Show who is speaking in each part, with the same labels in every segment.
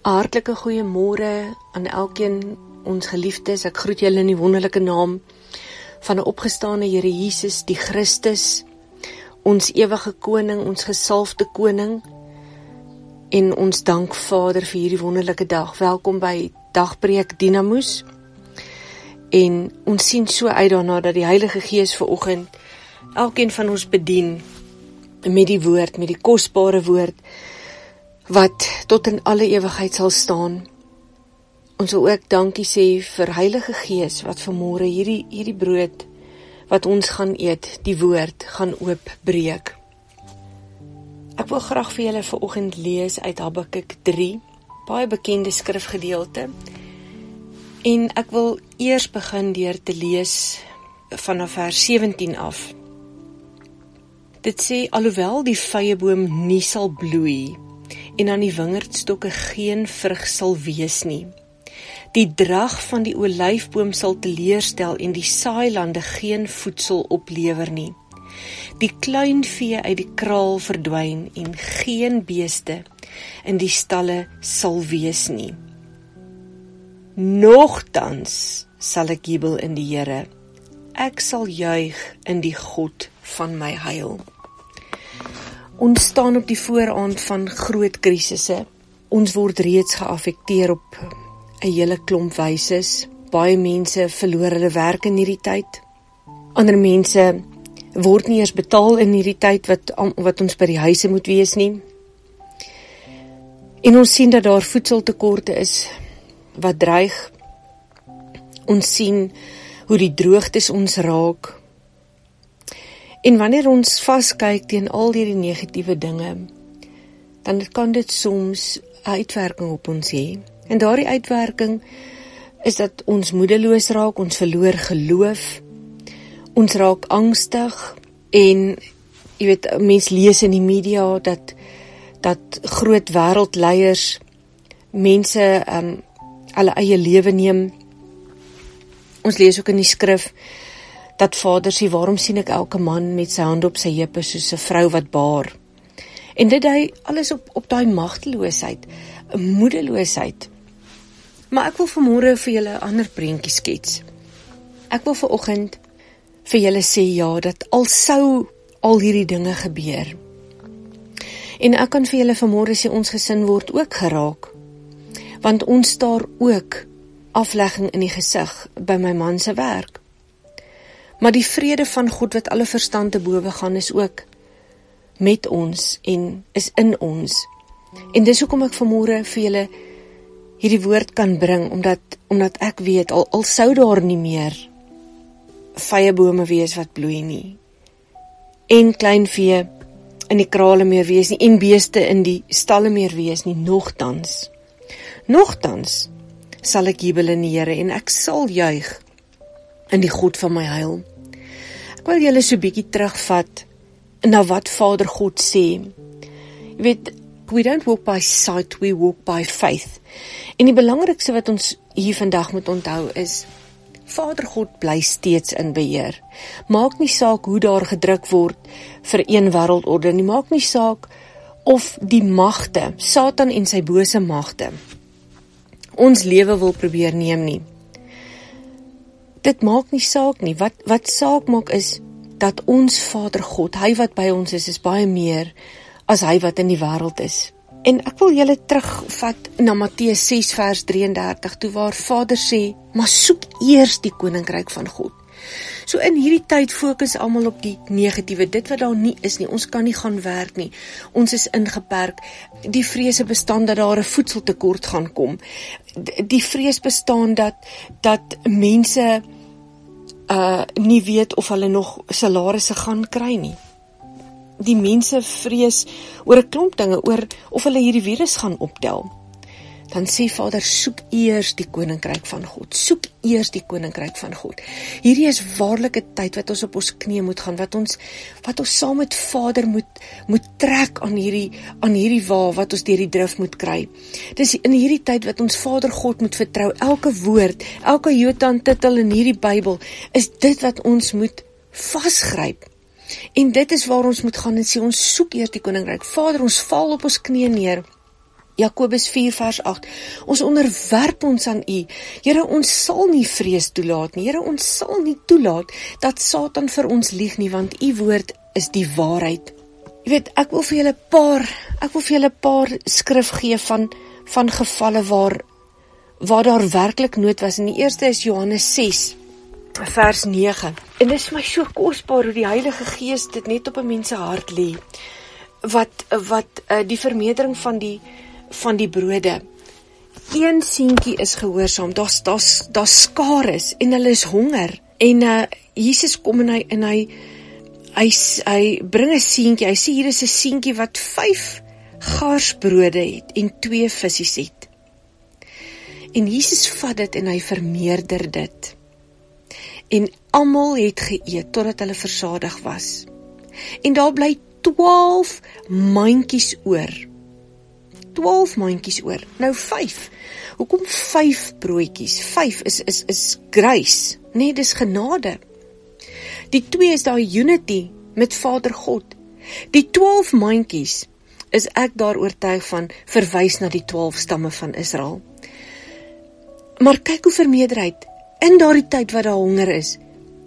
Speaker 1: Hartlike goeiemôre aan elkeen ons geliefdes. Ek groet julle in die wonderlike naam van 'n opgestane Here Jesus, die Christus, ons ewige koning, ons gesalfde koning. En ons dank Vader vir hierdie wonderlike dag. Welkom by Dagbreek Dinamoes. En ons sien so uit daarna dat die Heilige Gees ver oggend elkeen van ons bedien met die woord, met die kosbare woord wat tot in alle ewigheid sal staan. Ons wil ook dankie sê vir Heilige Gees wat vanmôre hierdie hierdie brood wat ons gaan eet, die woord gaan oopbreek. Ek wil graag vir julle vanoggend lees uit Habakuk 3, baie bekende skrifgedeelte. En ek wil eers begin deur te lees vanaf vers 17 af. Dit sê alhoewel die vyeboom nie sal bloei en aan die wingerdstokke geen vrug sal wees nie. Die drag van die olyfboom sal teleurstel en die saailande geen voedsel oplewer nie. Die kleinvee uit die kraal verdwyn en geen beeste in die stalle sal wees nie. Nogtans sal ek jubel in die Here. Ek sal juig in die God van my heil. Ons staan op die vooraand van groot krisisse. Ons word reeds geaffekteer op 'n hele klomp wyse. Baie mense verloor hulle werk in hierdie tyd. Ander mense word nie eers betaal in hierdie tyd wat wat ons by die huise moet wees nie. En ons sien dat daar voedseltekorte is wat dreig. Ons sien hoe die droogtes ons raak. En wanneer ons vaskyk teen al hierdie negatiewe dinge, dan kan dit soms 'n uitwerking op ons hê. En daardie uitwerking is dat ons moedeloos raak, ons verloor geloof, ons raak angstig en jy weet mense lees in die media dat dat groot wêreldleiers mense um hulle eie lewe neem. Ons lees ook in die skrif dat Vader sê, "Waarom sien ek elke man met sy hand op sy heupe soos 'n vrou wat baar?" En dit hy alles op op daai magteloosheid, 'n moedeloosheid. Maar ek wil vanmôre vir julle 'n ander prentjie skets. Ek wil vanoggend vir julle sê ja, dat al sou al hierdie dinge gebeur. En ek kan vir julle vanmôre sê ons gesin word ook geraak. Want ons staar ook aflegging in die gesig by my man se werk. Maar die vrede van God wat alle verstand te bowe gaan is ook met ons en is in ons. En dis hoekom ek vanmôre vir julle hierdie woord kan bring omdat omdat ek weet al al sou daar nie meer vye bome wees wat bloei nie. En klein vee in die krale meer wees nie en beeste in die stalle meer wees nie nogtans. Nogtans sal ek jubel in die Here en ek sal juig in die God van my heil Ek wil julle so 'n bietjie terugvat na wat Vader God sê. Jy weet, we don't walk by sight, we walk by faith. En die belangrikste wat ons hier vandag moet onthou is Vader God bly steeds in beheer. Maak nie saak hoe daar gedruk word vir een wêreldorde nie, maak nie saak of die magte, Satan en sy bose magte ons lewe wil probeer neem nie dit maak nie saak nie. Wat wat saak maak is dat ons Vader God, hy wat by ons is, is baie meer as hy wat in die wêreld is. En ek wil julle terugvat na Matteus 6 vers 33 toe waar Vader sê: "Maar soek eers die koninkryk van God." So in hierdie tyd fokus almal op die negatiewe, dit wat daar nie is nie. Ons kan nie gaan werk nie. Ons is ingeperk. Die vrese bestaan dat daar 'n voedseltekort gaan kom. Die vrees bestaan dat dat mense uh nie weet of hulle nog salarisse gaan kry nie. Die mense vrees oor 'n klomp dinge, oor of hulle hierdie virus gaan optel. Dan sê Vader, soek eers die koninkryk van God. Soek eers die koninkryk van God. Hierdie is waarlik 'n tyd wat ons op ons knieë moet gaan, wat ons wat ons saam met Vader moet moet trek aan hierdie aan hierdie wa wat ons deur die drif moet kry. Dis in hierdie tyd wat ons Vader God moet vertrou. Elke woord, elke jota en titel in hierdie Bybel is dit wat ons moet vasgryp. En dit is waar ons moet gaan en sê ons soek eers die koninkryk. Vader, ons val op ons knieë neer Jakobus 4 vers 8. Ons onderwerp ons aan U. Here, ons sal nie vrees toelaat nie. Here, ons sal nie toelaat dat Satan vir ons lieg nie, want U woord is die waarheid. Jy weet, ek wil vir julle 'n paar, ek wil vir julle 'n paar skrif gee van van gevalle waar waar daar werklik nood was. En die eerste is Johannes 6 vers 9. En dit is my so kosbaar hoe die Heilige Gees dit net op 'n mens se hart lê. Wat wat uh, die vermeerdering van die van die brode. Een seentjie is gehoorsaam. Daar's daar's daar's skare en hulle is honger. En uh Jesus kom en hy en hy hy hy bring 'n seentjie. Hy sê hier is 'n seentjie wat 5 garsbrode het en 2 visse het. En Jesus vat dit en hy vermeerder dit. En almal het geëet totdat hulle versadig was. En daar bly 12 mandjies oor. 12 mandjies oor. Nou 5. Hoekom 5 broodjies? 5 is is is grace, nee, dis genade. Die 2 is daai unity met Vader God. Die 12 mandjies is ek daar oortuig van verwys na die 12 stamme van Israel. Maar kyk hoe vermeerderheid in daardie tyd wat daar honger is,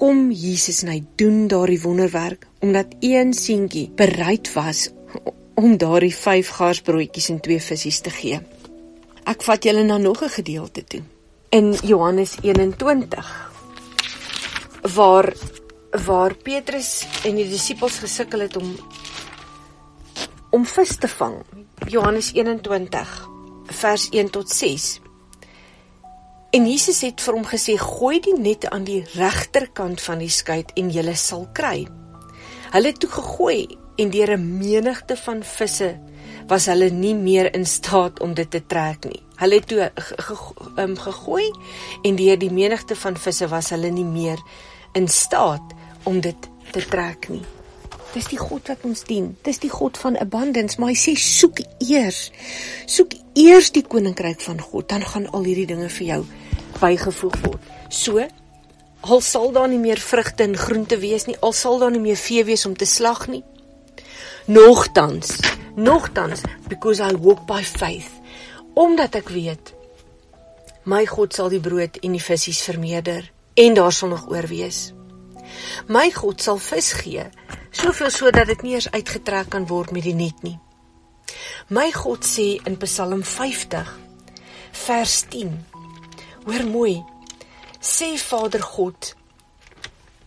Speaker 1: kom Jesus en hy doen daardie wonderwerk omdat een seentjie bereid was om daardie 5 garsbroodjies en 2 visse te gee. Ek vat julle na nog 'n gedeelte toe. In Johannes 21 waar waar Petrus en die disippels gesukkel het om om vis te vang. Johannes 21 vers 1 tot 6. En Jesus het vir hom gesê: "Gooi die net aan die regterkant van die skei en jy sal kry." Hulle het toe gegooi en deur 'n menigte van visse was hulle nie meer in staat om dit te trek nie. Hulle het toe um, gegooi en deur die menigte van visse was hulle nie meer in staat om dit te trek nie. Dis die God wat ons dien. Dis die God van abundance, maar hy sê soek eers. Soek eers die koninkryk van God, dan gaan al hierdie dinge vir jou bygevoeg word. So al sal daar nie meer vrugte en groente wees nie, al sal daar nie meer vee wees om te slag nie, Nogtans, nogtans because I walk by faith, omdat ek weet my God sal die brood en die visse vermeerder en daar sal nog oor wees. My God sal vis gee, soveel sodat dit nie eens uitgetrek kan word met die net nie. My God sê in Psalm 50 vers 10. Hoor mooi. Sê Vader God,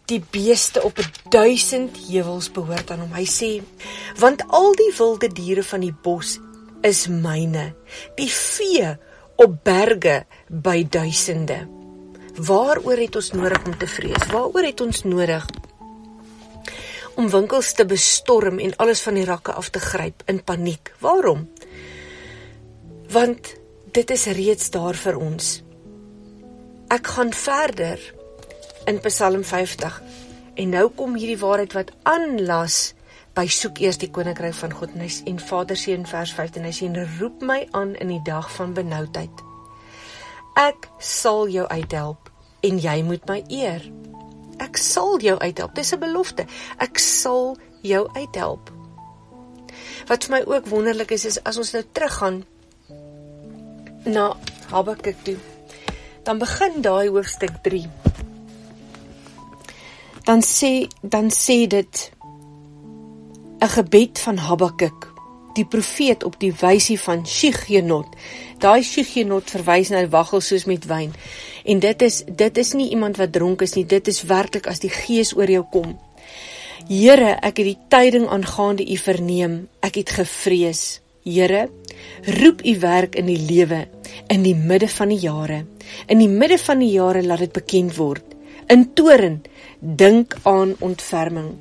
Speaker 1: die beeste op 1000 heuwels behoort aan hom. Hy sê: "Want al die wilde diere van die bos is myne. Die vee op berge by duisende." Waaroor het ons nodig om te vrees? Waaroor het ons nodig om winkels te bestorm en alles van die rakke af te gryp in paniek? Waarom? Want dit is reeds daar vir ons. Ek gaan verder in Psalm 50. En nou kom hierdie waarheid wat aanlas by soek eers die koninkryk van God en hy en Vader sê in vers 15 hy sê roep my aan in die dag van benoudheid. Ek sal jou uithelp en jy moet my eer. Ek sal jou uithelp. Dis 'n belofte. Ek sal jou uithelp. Wat vir my ook wonderlik is is as ons nou teruggaan na Habakuk toe. Dan begin daai hoofstuk 3 dan sê dan sê dit 'n gebed van Habakuk die profeet op die wysie van Shigenot daai Shigenot verwys na waggel soos met wyn en dit is dit is nie iemand wat dronk is nie dit is werklik as die gees oor jou kom. Here ek het die tyding aangaande u verneem ek het gevrees. Here roep u werk in die lewe in die midde van die jare. In die midde van die jare laat dit bekend word in toren dink aan ontferming.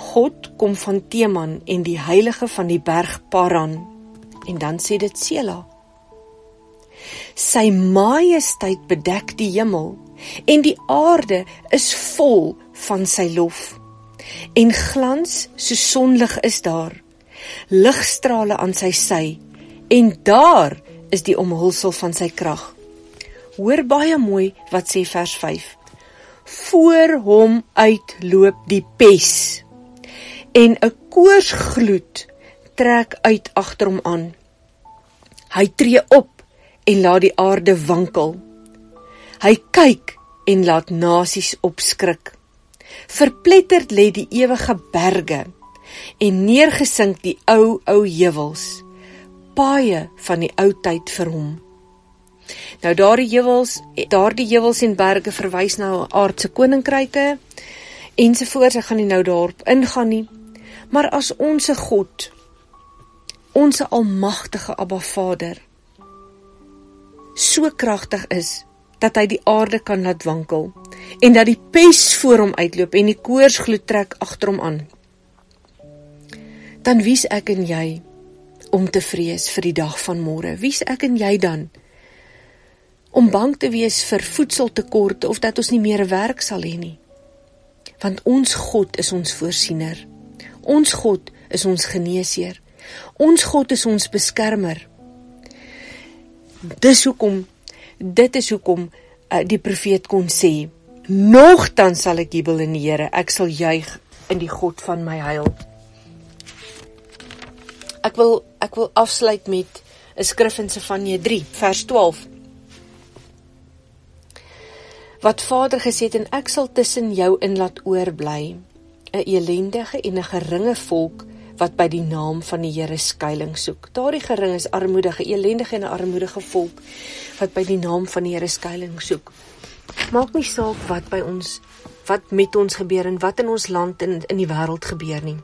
Speaker 1: God kom van Teman en die heilige van die berg Paran en dan sê dit Sela. Sy majesteit bedek die hemel en die aarde is vol van sy lof. En glans so sonlig is daar. Ligstrale aan sy sy en daar is die omhulsel van sy krag. Hoor baie mooi wat sê vers voor hom uitloop die pes en 'n koorsgloed trek uit agter hom aan Hy tree op en laat die aarde wankel. Hy kyk en laat nasies opskrik. Verpletterd lê die ewige berge en neergesink die ou ou heuwels. Paaie van die ou tyd vir hom. Nou daardie heuwels, daardie heuwels en berge verwys na aardse koninkryke ensovoorts. Ek gaan nie nou daarop ingaan nie. Maar as ons se God, ons almagtige Abba Vader, so kragtig is dat hy die aarde kan laat wankel en dat die pes voor hom uitloop en die koors gloed trek agter hom aan. Dan wie's ek en jy om te vrees vir die dag van môre? Wie's ek en jy dan om bang te wees vir voedseltekorte of dat ons nie meer werk sal hê nie? Want ons God is ons voorsiener. Ons God is ons geneesheer. Ons God is ons beskermer. Dis hoekom dit is hoekom uh, die profeet kon sê: "Nogtans sal ek jubel in die Here, ek sal juig in die God van my heil." Ek wil ek wil afsluit met 'n skrif in Sefanje 3 vers 12. Wat Vader gesê het en ek sal tussen jou in laat oorbly, 'n elendige en 'n geringe volk wat by die naam van die Here skuilings soek. Daardie gering is armoedige, elendige en 'n armoedige volk wat by die naam van die Here skuilings soek. Maak nie saak wat by ons wat met ons gebeur en wat in ons land en in die wêreld gebeur nie.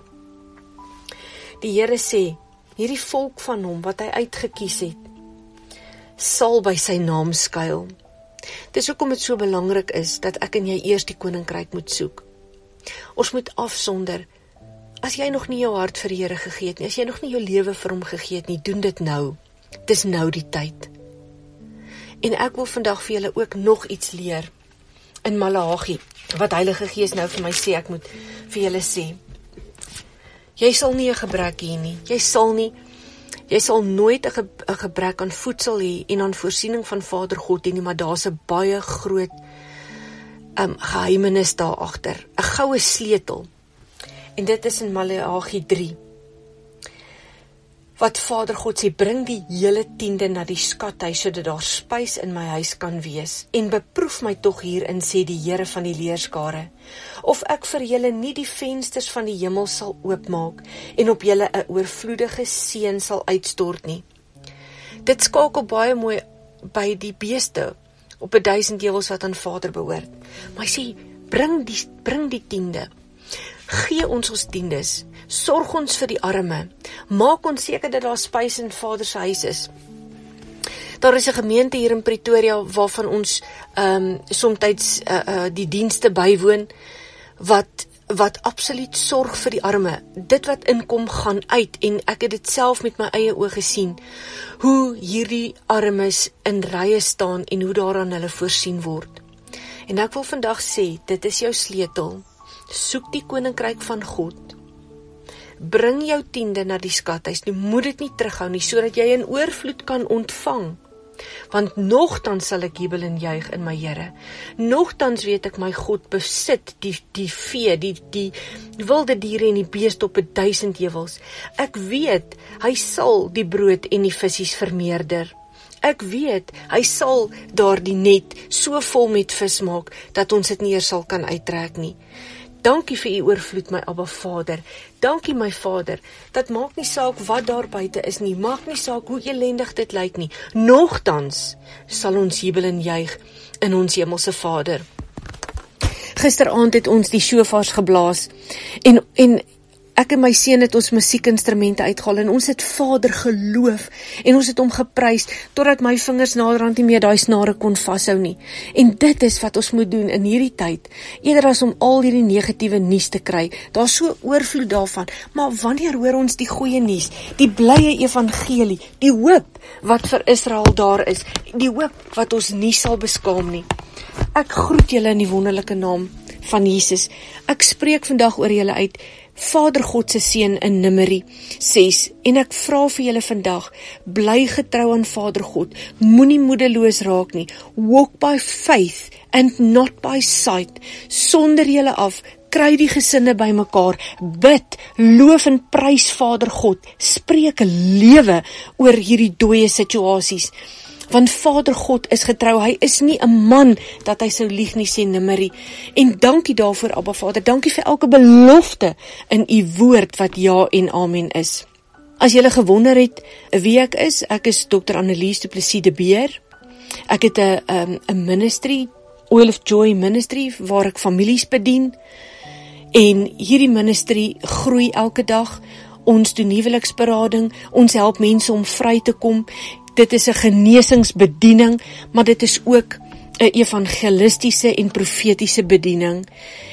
Speaker 1: Die Here sê, hierdie volk van hom wat hy uitget kies het, sal by sy naam skuil. Dis hoekom dit so belangrik is dat ek en jy eers die koninkryk moet soek. Ons moet afsonder As jy nog nie jou hart vir die Here gegee het nie, as jy nog nie jou lewe vir hom gegee het nie, doen dit nou. Dis nou die tyd. En ek wil vandag vir julle ook nog iets leer in Malagi wat Heilige Gees nou vir my sê ek moet vir julle sê. Jy sal nie 'n gebrek hê nie. Jy sal nie jy sal nooit 'n ge, gebrek aan voedsel hê en aan voorsiening van Vader God hê nie, maar daar's 'n baie groot um geheimenis daar agter, 'n goue sleutel. En dit is in Maleagi 3. Wat Vader God sê, bring die hele tiende na die skathuis sodat daar spys in my huis kan wees en beproef my tog hierin sê die Here van die leerskare of ek vir julle nie die vensters van die hemel sal oopmaak en op julle 'n oorvloedige seën sal uitstort nie. Dit skakel baie mooi by die beeste op 'n duisend ewels wat aan Vader behoort. Maar hy sê bring die bring die tiende gee ons ons diendes, sorg ons vir die arme, maak ons seker dat daar spys in Vader se huis is. Daar is 'n gemeente hier in Pretoria waarvan ons ehm um, soms uh, uh die dienste bywoon wat wat absoluut sorg vir die arme. Dit wat inkom gaan uit en ek het dit self met my eie oë gesien hoe hierdie armes in rye staan en hoe daaraan hulle voorsien word. En ek wil vandag sê, dit is jou sleutel soek die koninkryk van God. Bring jou tiende na die skathuis. Jy moet dit nie terughou nie sodat jy in oorvloed kan ontvang. Want nogtans sal ek jubel en juig in my Here. Nogtans weet ek my God besit die die vee, die die wilde diere en die beeste op 'n duisend heuwels. Ek weet hy sal die brood en die visse vermeerder. Ek weet hy sal daardie net so vol met vis maak dat ons dit nie eers sal kan uittrek nie. Dankie vir u oorvloed my Abba Vader. Dankie my Vader. Dat maak nie saak wat daar buite is nie. Maak nie saak hoe elendig dit lyk nie. Nogtans sal ons jubel en juig in ons hemelse Vader. Gisteraand het ons die shofars geblaas en en ek en my seun het ons musiekinstrumente uitgehaal en ons het Vader geloof en ons het hom geprys totdat my vingers naderhand nie meer daai snare kon vashou nie. En dit is wat ons moet doen in hierdie tyd. Eerder as om al hierdie negatiewe nuus te kry, daar's so oorvloed daarvan, maar wanneer hoor ons die goeie nuus, die blye evangelie, die hoop wat vir Israel daar is, die hoop wat ons nie sal beskaam nie. Ek groet julle in die wonderlike naam van Jesus. Ek spreek vandag oor julle uit Vader God se seën in Numeri 6 en ek vra vir julle vandag bly getrou aan Vader God. Moenie moedeloos raak nie. Walk by faith and not by sight. Sonder julle af kry die gesinne bymekaar, bid, loof en prys Vader God, spreek lewe oor hierdie dooie situasies. Want Vader God is getrou. Hy is nie 'n man dat hy sou lieg nie, sê Numeri. En dankie daarvoor, Abba Vader. Dankie vir elke belofte in u woord wat ja en amen is. As jy gewonder het wie ek is, ek is Dr. Annelies Du Plessis de Beer. Ek het 'n 'n um, ministry, Oil of Joy Ministry waar ek families bedien. En hierdie ministry groei elke dag. Ons doen huweliksberading, ons help mense om vry te kom dit is 'n genesingsbediening, maar dit is ook 'n evangelistiese en profetiese bediening.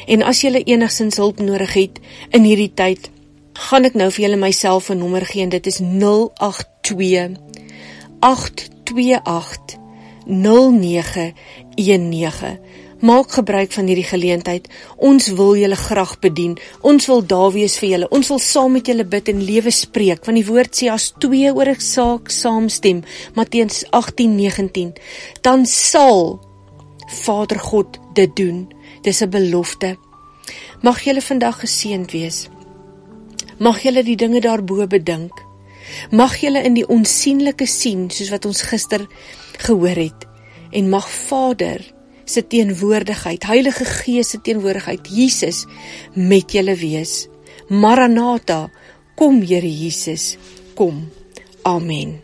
Speaker 1: En as jy enigsins hulp nodig het in hierdie tyd, gaan ek nou vir julle my selfoonnommer gee en dit is 082 828 0919 Maak gebruik van hierdie geleentheid. Ons wil julle graag bedien. Ons wil daar wees vir julle. Ons wil saam met julle bid en lewe spreek. Want die woord sê as twee oor 'n saak saamstem, Matteus 18:19, dan sal Vader God dit doen. Dis 'n belofte. Mag julle vandag geseënd wees. Mag julle die dinge daarbo bedink. Mag julle in die onsigbare sien soos wat ons gister gehoor het. En mag Vader se teenwoordigheid, Heilige Gees se teenwoordigheid, Jesus met julle wees. Maranatha, kom Here Jesus, kom. Amen.